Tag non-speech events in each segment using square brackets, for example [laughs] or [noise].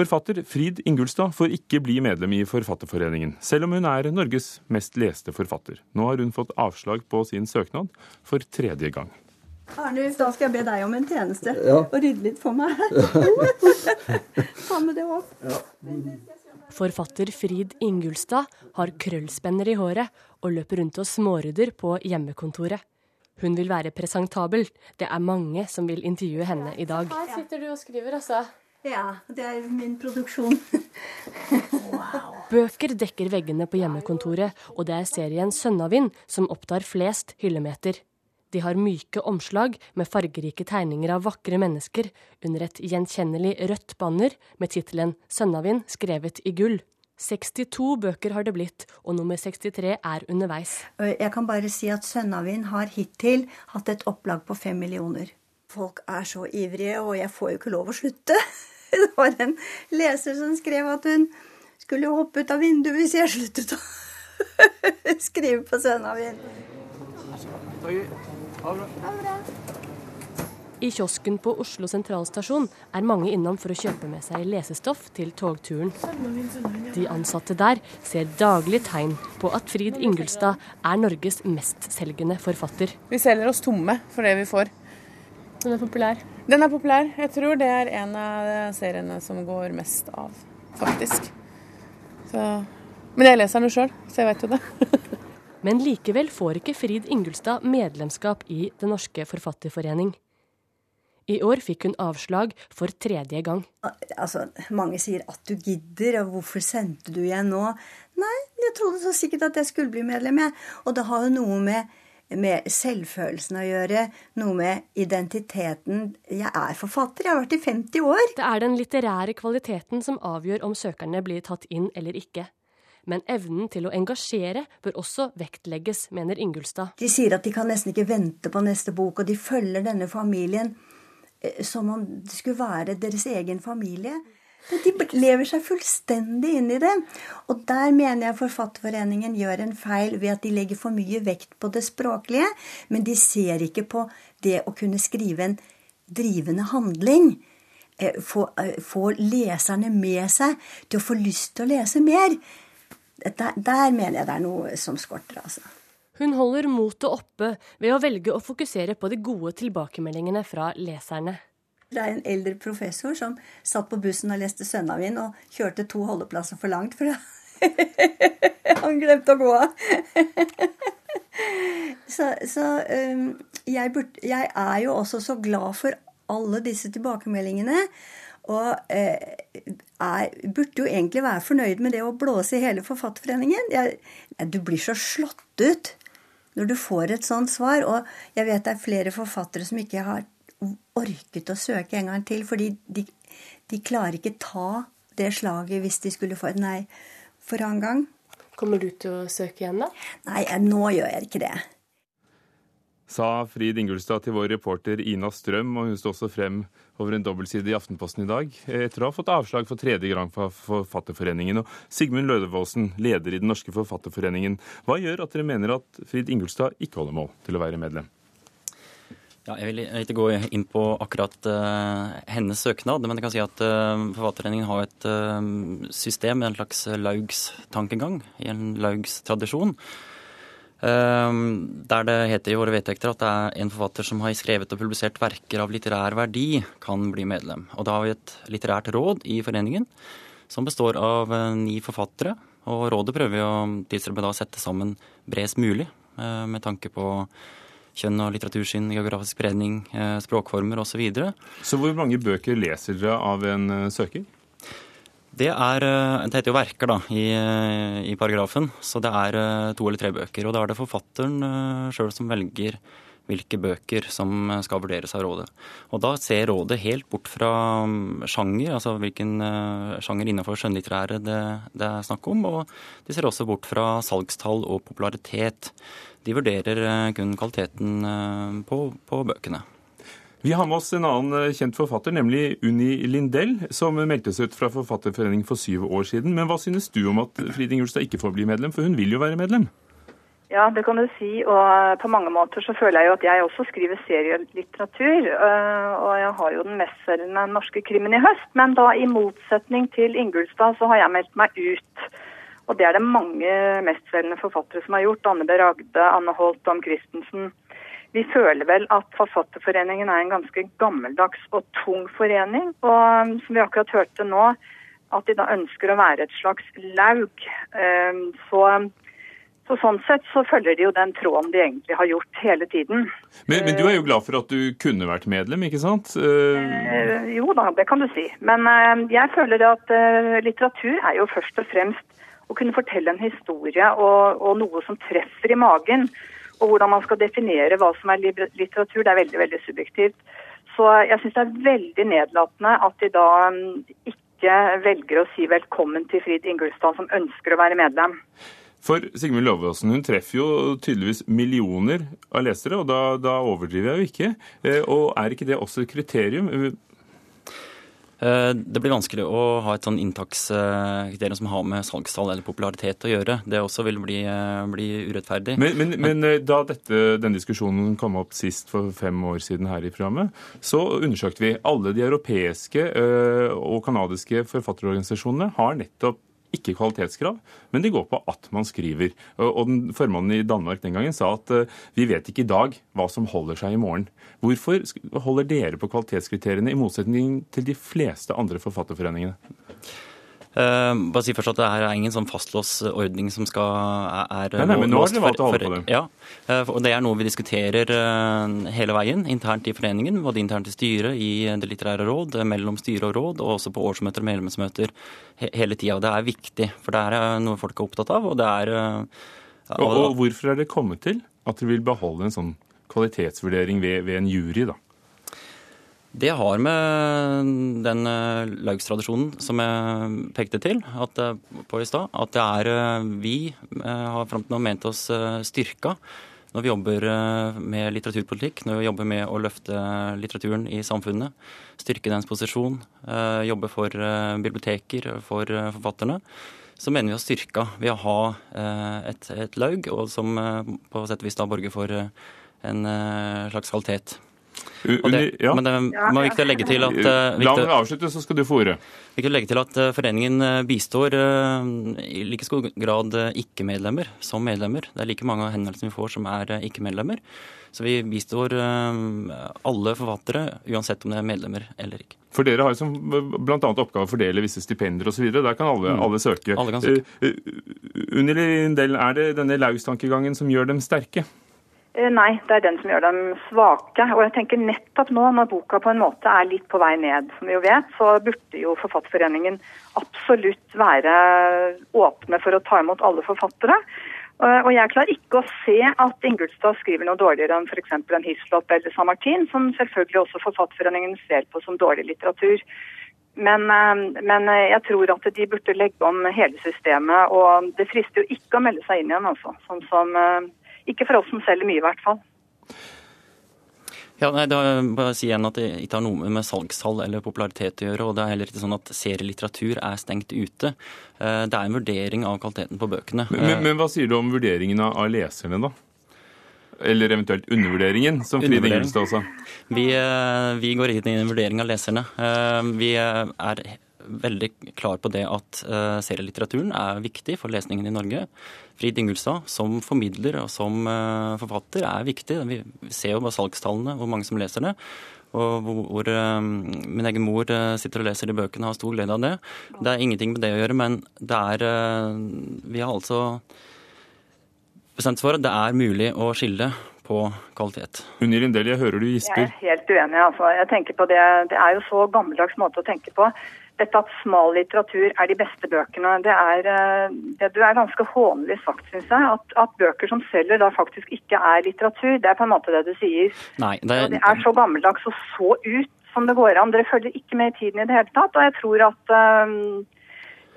Forfatter Frid Ingulstad får ikke bli medlem i Forfatterforeningen, selv om hun er Norges mest leste forfatter. Nå har hun fått avslag på sin søknad for tredje gang. Arne, da skal jeg be deg om en tjeneste. Ja. Og rydde litt for meg. [laughs] Ta med det opp. Forfatter Frid Ingulstad har krøllspenner i håret og løper rundt og smårydder på hjemmekontoret. Hun vil være presentabel. Det er mange som vil intervjue henne i dag. Her sitter du og skriver, altså. Ja, det er min produksjon. [laughs] Bøker dekker veggene på hjemmekontoret, og det er serien Sønnavind som opptar flest hyllemeter. De har myke omslag med fargerike tegninger av vakre mennesker under et gjenkjennelig rødt banner med tittelen Sønnavind skrevet i gull. 62 bøker har det blitt, og nummer 63 er underveis. Jeg kan bare si at Sønnavind har hittil hatt et opplag på fem millioner. Folk er så ivrige, og jeg får jo ikke lov å slutte. [laughs] Det var en leser som skrev at hun skulle hoppe ut av vinduet hvis jeg sluttet å [laughs] skrive på Sønnavind. I kiosken på Oslo sentralstasjon er mange innom for å kjøpe med seg lesestoff til togturen. De ansatte der ser daglig tegn på at Frid Ingulstad er Norges mestselgende forfatter. Vi selger oss tomme for det vi får. Den er populær. Den er populær. Jeg tror det er en av seriene som går mest av, faktisk. Så. Men jeg leser den jo sjøl, så jeg vet jo det. [laughs] Men likevel får ikke Frid Ingulstad medlemskap i Den norske forfatterforening. I år fikk hun avslag for tredje gang. Altså, Mange sier at du gidder, og hvorfor sendte du igjen nå? Nei, jeg trodde så sikkert at jeg skulle bli medlem, jeg. Og det har jo noe med, med selvfølelsen å gjøre, noe med identiteten. Jeg er forfatter, jeg har vært i 50 år. Det er den litterære kvaliteten som avgjør om søkerne blir tatt inn eller ikke. Men evnen til å engasjere bør også vektlegges, mener Ingulstad. De sier at de kan nesten ikke vente på neste bok, og de følger denne familien eh, som om det skulle være deres egen familie. De lever seg fullstendig inn i det. Og der mener jeg Forfatterforeningen gjør en feil ved at de legger for mye vekt på det språklige, men de ser ikke på det å kunne skrive en drivende handling. Eh, få, eh, få leserne med seg til å få lyst til å lese mer. Der, der mener jeg det er noe som skorter, altså. Hun holder motet oppe ved å velge å fokusere på de gode tilbakemeldingene fra leserne. Det er en eldre professor som satt på bussen og leste Sønnavind og kjørte to holdeplasser for langt, for [laughs] han glemte å gå av. [laughs] så, så jeg, burde, jeg, er jo også så glad for alle disse tilbakemeldingene. Og eh, er, burde jo egentlig være fornøyd med det å blåse i hele Forfatterforeningen. Jeg, du blir så slått ut når du får et sånt svar. Og jeg vet det er flere forfattere som ikke har orket å søke en gang til, fordi de, de klarer ikke ta det slaget hvis de skulle få et nei for annen gang. Kommer du til å søke igjen, da? Nei, nå gjør jeg ikke det. Sa Frid Ingulstad til vår reporter Ina Strøm, og hun står også frem over en dobbeltside i Aftenposten i dag, etter å ha fått avslag for tredje gang fra Forfatterforeningen. Og Sigmund Lødevåsen, leder i Den norske forfatterforeningen, hva gjør at dere mener at Frid Ingulstad ikke holder mål til å være medlem? Ja, jeg vil ikke gå inn på akkurat uh, hennes søknad, men jeg kan si at uh, Forfatterforeningen har et uh, system, en slags Laugs-tankegang, i en laugstradisjon. Der det heter i våre vedtekter at det er en forfatter som har skrevet og publisert verker av litterær verdi, kan bli medlem. Og da har vi et litterært råd i foreningen som består av ni forfattere. Og rådet prøver å tilstrebe sette sammen bredest mulig med tanke på kjønn og litteratursyn, geografisk spredning, språkformer osv. Så, videre. så hvor mange bøker leser dere av en søker? Det, er, det heter jo verker da, i, i, paragrafen, så det er to eller tre bøker. Og da er det forfatteren sjøl som velger hvilke bøker som skal vurderes av rådet. Og da ser rådet helt bort fra sjanger, altså hvilken sjanger innenfor skjønnlitterære det, det er snakk om. Og de ser også bort fra salgstall og popularitet. De vurderer kun kvaliteten på, på bøkene. Vi har med oss en annen kjent forfatter, nemlig Unni Lindell, som meldte seg ut fra Forfatterforeningen for syv år siden. Men hva synes du om at Fridin Ingulstad ikke får bli medlem, for hun vil jo være medlem? Ja, det kan du si. Og på mange måter så føler jeg jo at jeg også skriver serielitteratur. øh, Og jeg har jo den mestselgende norske krimmen i høst. Men da i motsetning til Ingulstad så har jeg meldt meg ut. Og det er det mange mestselgende forfattere som har gjort. Anne B. Ragde, Anne Holt, Dom Christensen. Vi føler vel at Forfatterforeningen er en ganske gammeldags og tung forening. Og som vi akkurat hørte nå, at de da ønsker å være et slags laug. Eh, Så så sånn sett så følger de jo den tråden de egentlig har gjort hele tiden. Men, men du er jo glad for at du kunne vært medlem, ikke sant? Eh, Eh, jo da, det kan du si. Men eh, jeg føler at eh, litteratur er jo først og fremst å kunne fortelle en historie og, og noe som treffer i magen. Og hvordan man skal definere hva som er litteratur, det er veldig, veldig subjektivt. Så jeg syns det er veldig nedlatende at de da mm, ikke velger å si velkommen til Frid Ingulstad, som ønsker å være medlem. For Sigmund Lovåsen hun treffer jo tydeligvis millioner av lesere, og da, da overdriver jeg jo ikke. Eh, Og er ikke det også et kriterium? Eh, Det blir vanskelig å ha et sånn inntakskriterium som har med salgstall eller popularitet å gjøre. Det også vil bli, eh, bli urettferdig. Men, men, men da dette, denne diskusjonen kom opp sist for fem år siden her i programmet, så undersøkte vi alle de europeiske og kanadiske forfatterorganisasjonene har nettopp ikke kvalitetskrav, men de går på at man skriver. Og den Formannen i Danmark den gangen sa at eh, vi vet ikke i dag hva som holder seg i morgen. Hvorfor holder dere på kvalitetskriteriene i motsetning til de fleste andre forfatterforeningene? Eh, bare si først at Det her er ingen sånn fastlåst ordning som skal, er Nei, nei, men nå har dere valgt å holde på det. Ja, eh, og Det er noe vi diskuterer eh, hele veien internt i foreningen. Både internt i styret, i Det litterære råd, mellom styre og råd, og også på årsmøter og medlemsmøter he hele tida. Det er viktig, for det er noe folk er opptatt av. og det er... Og, og hvorfor er det kommet til at dere vil beholde en sånn kvalitetsvurdering ved, ved en jury, da? Det har med den uh, laugstradisjonen som jeg pekte til at, eh, på i stad, at det er eh, vi eh, har fram til nå ment oss styrka når vi jobber eh, med litteraturpolitikk, når vi jobber med å løfte litteraturen i samfunnet, styrke dens posisjon, eh, jobbe for eh, biblioteker, for eh, forfatterne, så mener vi oss styrka ved å ha eh, et, et laug, og som eh, på sett og vis da borger for eh, en eh, slags kvalitet. Det, ja. Men det må viktig å legge til at, eh, La meg avslutte, så skal du få ordet. viktig å legge til at eh, foreningen eh, bistår eh, i like stor grad eh, ikke-medlemmer som medlemmer. Det er like mange av henvendelsene vi får som er eh, ikke-medlemmer. Så vi bistår eh, alle forfattere, uansett om de er medlemmer eller ikke. For dere har jo som bl.a. oppgave å fordele visse stipender osv. Der kan alle, alle søke. Alle kan søke. Uh, eh, Under en del er det denne laustankegangen som gjør dem sterke. Eh, Nei, det er den som gjør dem svake. Og jeg tenker nettopp nå, når boka på en måte er litt på vei ned, som vi jo vet, så burde jo Forfatterforeningen absolutt være åpne for å ta imot alle forfattere. Eh, Og jeg klarer ikke å se at Ingulstad skriver noe dårligere enn f.eks. en Hislop eller San Martin, som selvfølgelig også Forfatterforeningen ser på som dårlig litteratur. Men, eh, men jeg tror at de burde legge om hele systemet, og det frister jo ikke å melde seg inn igjen, altså. Sånn som Ikke for oss som selger mye, i hvert fall. Ja, nei, da bare si igjen at Det ikke har noe med salgstall eller popularitet å gjøre. og Det er heller ikke sånn at serielitteratur er stengt ute. Eh, Det er en vurdering av kvaliteten på bøkene. Men, men, men hva sier du om vurderingen av, leserne, da? Eller eventuelt undervurderingen, som Fride Ingelstad sa. Vi, eh, vi går ikke inn i en vurdering av leserne. Eh, Vi eh, er veldig klar på det at eh, serielitteraturen er viktig for lesningen i Norge. Frid Ingulstad som formidler og som eh, forfatter er viktig. Vi ser jo bare salgstallene hvor mange som leser det. Og hvor, hvor eh, min egen mor sitter og leser de bøkene og har stor glede av det. Det er ingenting med det å gjøre, men det er Vi har altså bestemt for at det er mulig å skille på kvalitet. Unni Lindell, jeg hører du Jeg er helt uenig. altså. Jeg tenker på Det det er jo så gammeldags måte å tenke på. Dette at smal litteratur er de beste bøkene, det er, eh, det er ganske hånlig sagt, syns jeg. At, at bøker som selger da faktisk ikke er litteratur. Det er på en måte det du sier. Nei, det det er så gammeldags og så ut som det går an. Dere følger ikke med i tiden i det hele tatt. Og jeg tror at um,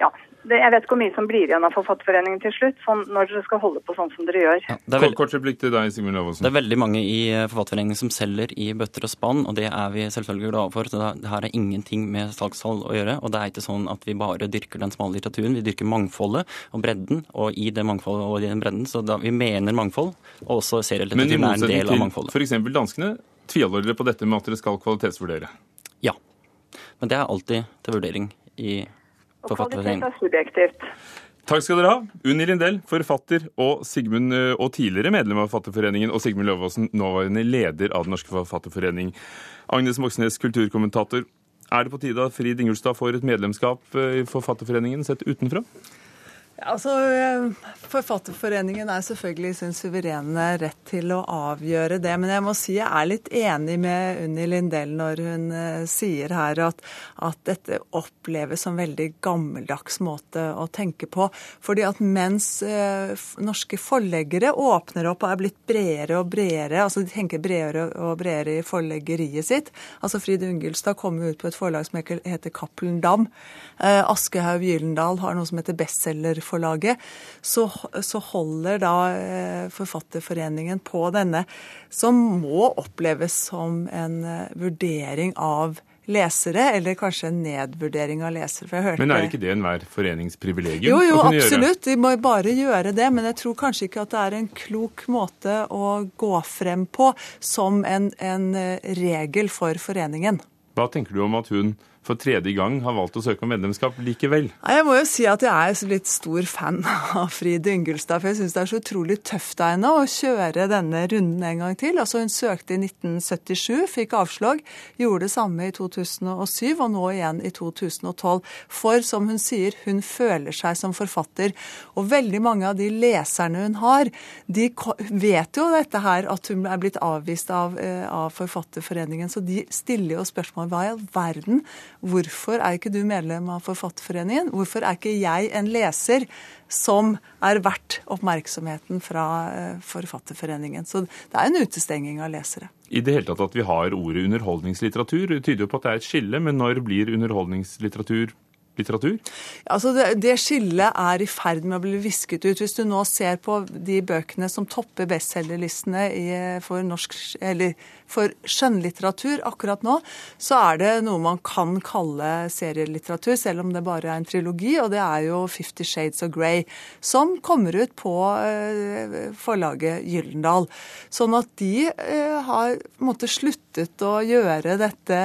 ja, det, jeg vet ikke hvor mye som blir igjen av Forfatterforeningen til slutt, sånn, når dere skal holde på sånn som dere gjør. Ja, det, er Kort, veld, kort replikk til deg, Sigmund det er veldig mange i eh, Forfatterforeningen som selger i bøtter og spann, og det er vi selvfølgelig glade for. Så det, her er ingenting med salgstall å gjøre. Og det er ikke sånn at vi bare dyrker den smale litteraturen, vi dyrker mangfoldet og bredden. Og i det mangfoldet og i den bredden, så da, vi mener mangfold, og også serielitteraturen er en del av til mangfoldet. f.eks. danskene, tviholder dere på dette med at dere skal kvalitetsvurdere? Ja. Men det er alltid til vurdering i Og kvalitet er subjektivt. Takk skal dere ha. Unni Lindell, forfatter og, Sigmund, eh, og tidligere medlem av Forfatterforeningen, og Sigmund Løvaasen, nåværende leder av Den norske forfatterforening. Agnes Moxnes, kulturkommentator. Er det på tide at Frid Ingulstad får et medlemskap eh, i Forfatterforeningen sett utenfra? Altså, eh, Forfatterforeningen er selvfølgelig sin suverene rett til å avgjøre det. Men jeg må si jeg er litt enig med Unni Lindell når hun eh, sier her at, at dette oppleves som veldig gammeldags måte å tenke på. Fordi at mens eh, norske forleggere åpner opp og er blitt bredere og bredere, altså de tenker bredere og bredere i forleggeriet sitt Altså Frid Ungulstad kom ut på et forlag som heter Cappelen Dam. Eh, Aschehoug Gyldendal har noe som heter Bestselgerforlaget. Så, så holder da eh, Forfatterforeningen på denne, som må oppleves som en eh, vurdering av lesere, eller kanskje en nedvurdering av lesere. For jeg hørte Men er ikke det enhver forenings privilegium? jo, jo, kunne gjøre? absolutt. De må bare gjøre det. Men jeg tror kanskje ikke at det er en klok måte å gå frem på som en, en eh, regel for foreningen. Hva tenker du om at hun for tredje gang har valgt å søke om medlemskap likevel? Jeg må jo si at jeg er litt stor fan [laughs] av Frid Yngelstad. For jeg syns det er så utrolig tøft av henne å kjøre denne runden en gang til. Altså Hun søkte i 1977, fikk avslag. Gjorde det samme i 2007, og nå igjen i 2012. For som hun sier, hun føler seg som forfatter. Og veldig mange av de leserne hun har, de vet jo dette her, at hun er blitt avvist av, eh, av Forfatterforeningen. Så de stiller jo spørsmål hva i all verden Hvorfor er ikke du medlem av Forfatterforeningen? Hvorfor er ikke jeg en leser som er verdt oppmerksomheten fra eh, Forfatterforeningen? Så det er en utestenging av lesere. I det hele tatt at vi har ordet underholdningslitteratur, tyder jo på at det er et skille, men når blir underholdningslitteratur litteratur? Altså det, det skillet er i ferd med å bli visket ut. Hvis du nå ser på de bøkene som topper bestselgerlistene for, norsk, eller for skjønnlitteratur akkurat nå, så er det noe man kan kalle serielitteratur, selv om det bare er en trilogi, og det er jo Fifty Shades of Grey, som kommer ut på eh, forlaget Gyllendal. Sånn at de eh, har måtte, sluttet å gjøre dette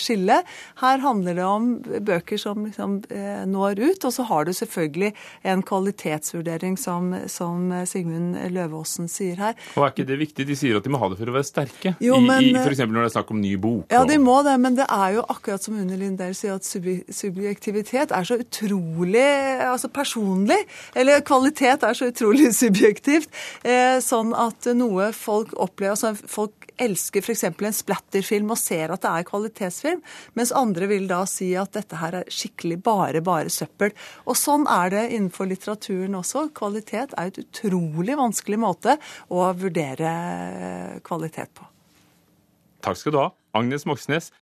skillet. Her handler det om bøker som liksom eh, når ut, og så har du selvfølgelig en kvalitetsvurdering som, som Sigmund Løvaasen sier her. Og er ikke det viktig? De sier at de må ha det for å være sterke. Jo, I, men- i, for eksempel når det er snakk om ny bok. Ja, de må det, men det er jo akkurat som Unni Lindell sier, at subjektivitet er så utrolig altså personlig. Eller kvalitet er så utrolig [laughs] subjektivt. Eh, sånn at noe folk opplever altså Folk elsker f.eks. en splatterfilm og ser at det er kvalitetsfilm, mens andre vil da si at dette her er skikkelig bare, bare søppel. Og sånn er det innenfor litteraturen også. Kvalitet er et utrolig vanskelig måte å vurdere eh, kvalitet på. Takk skal du ha, Agnes Moxnes,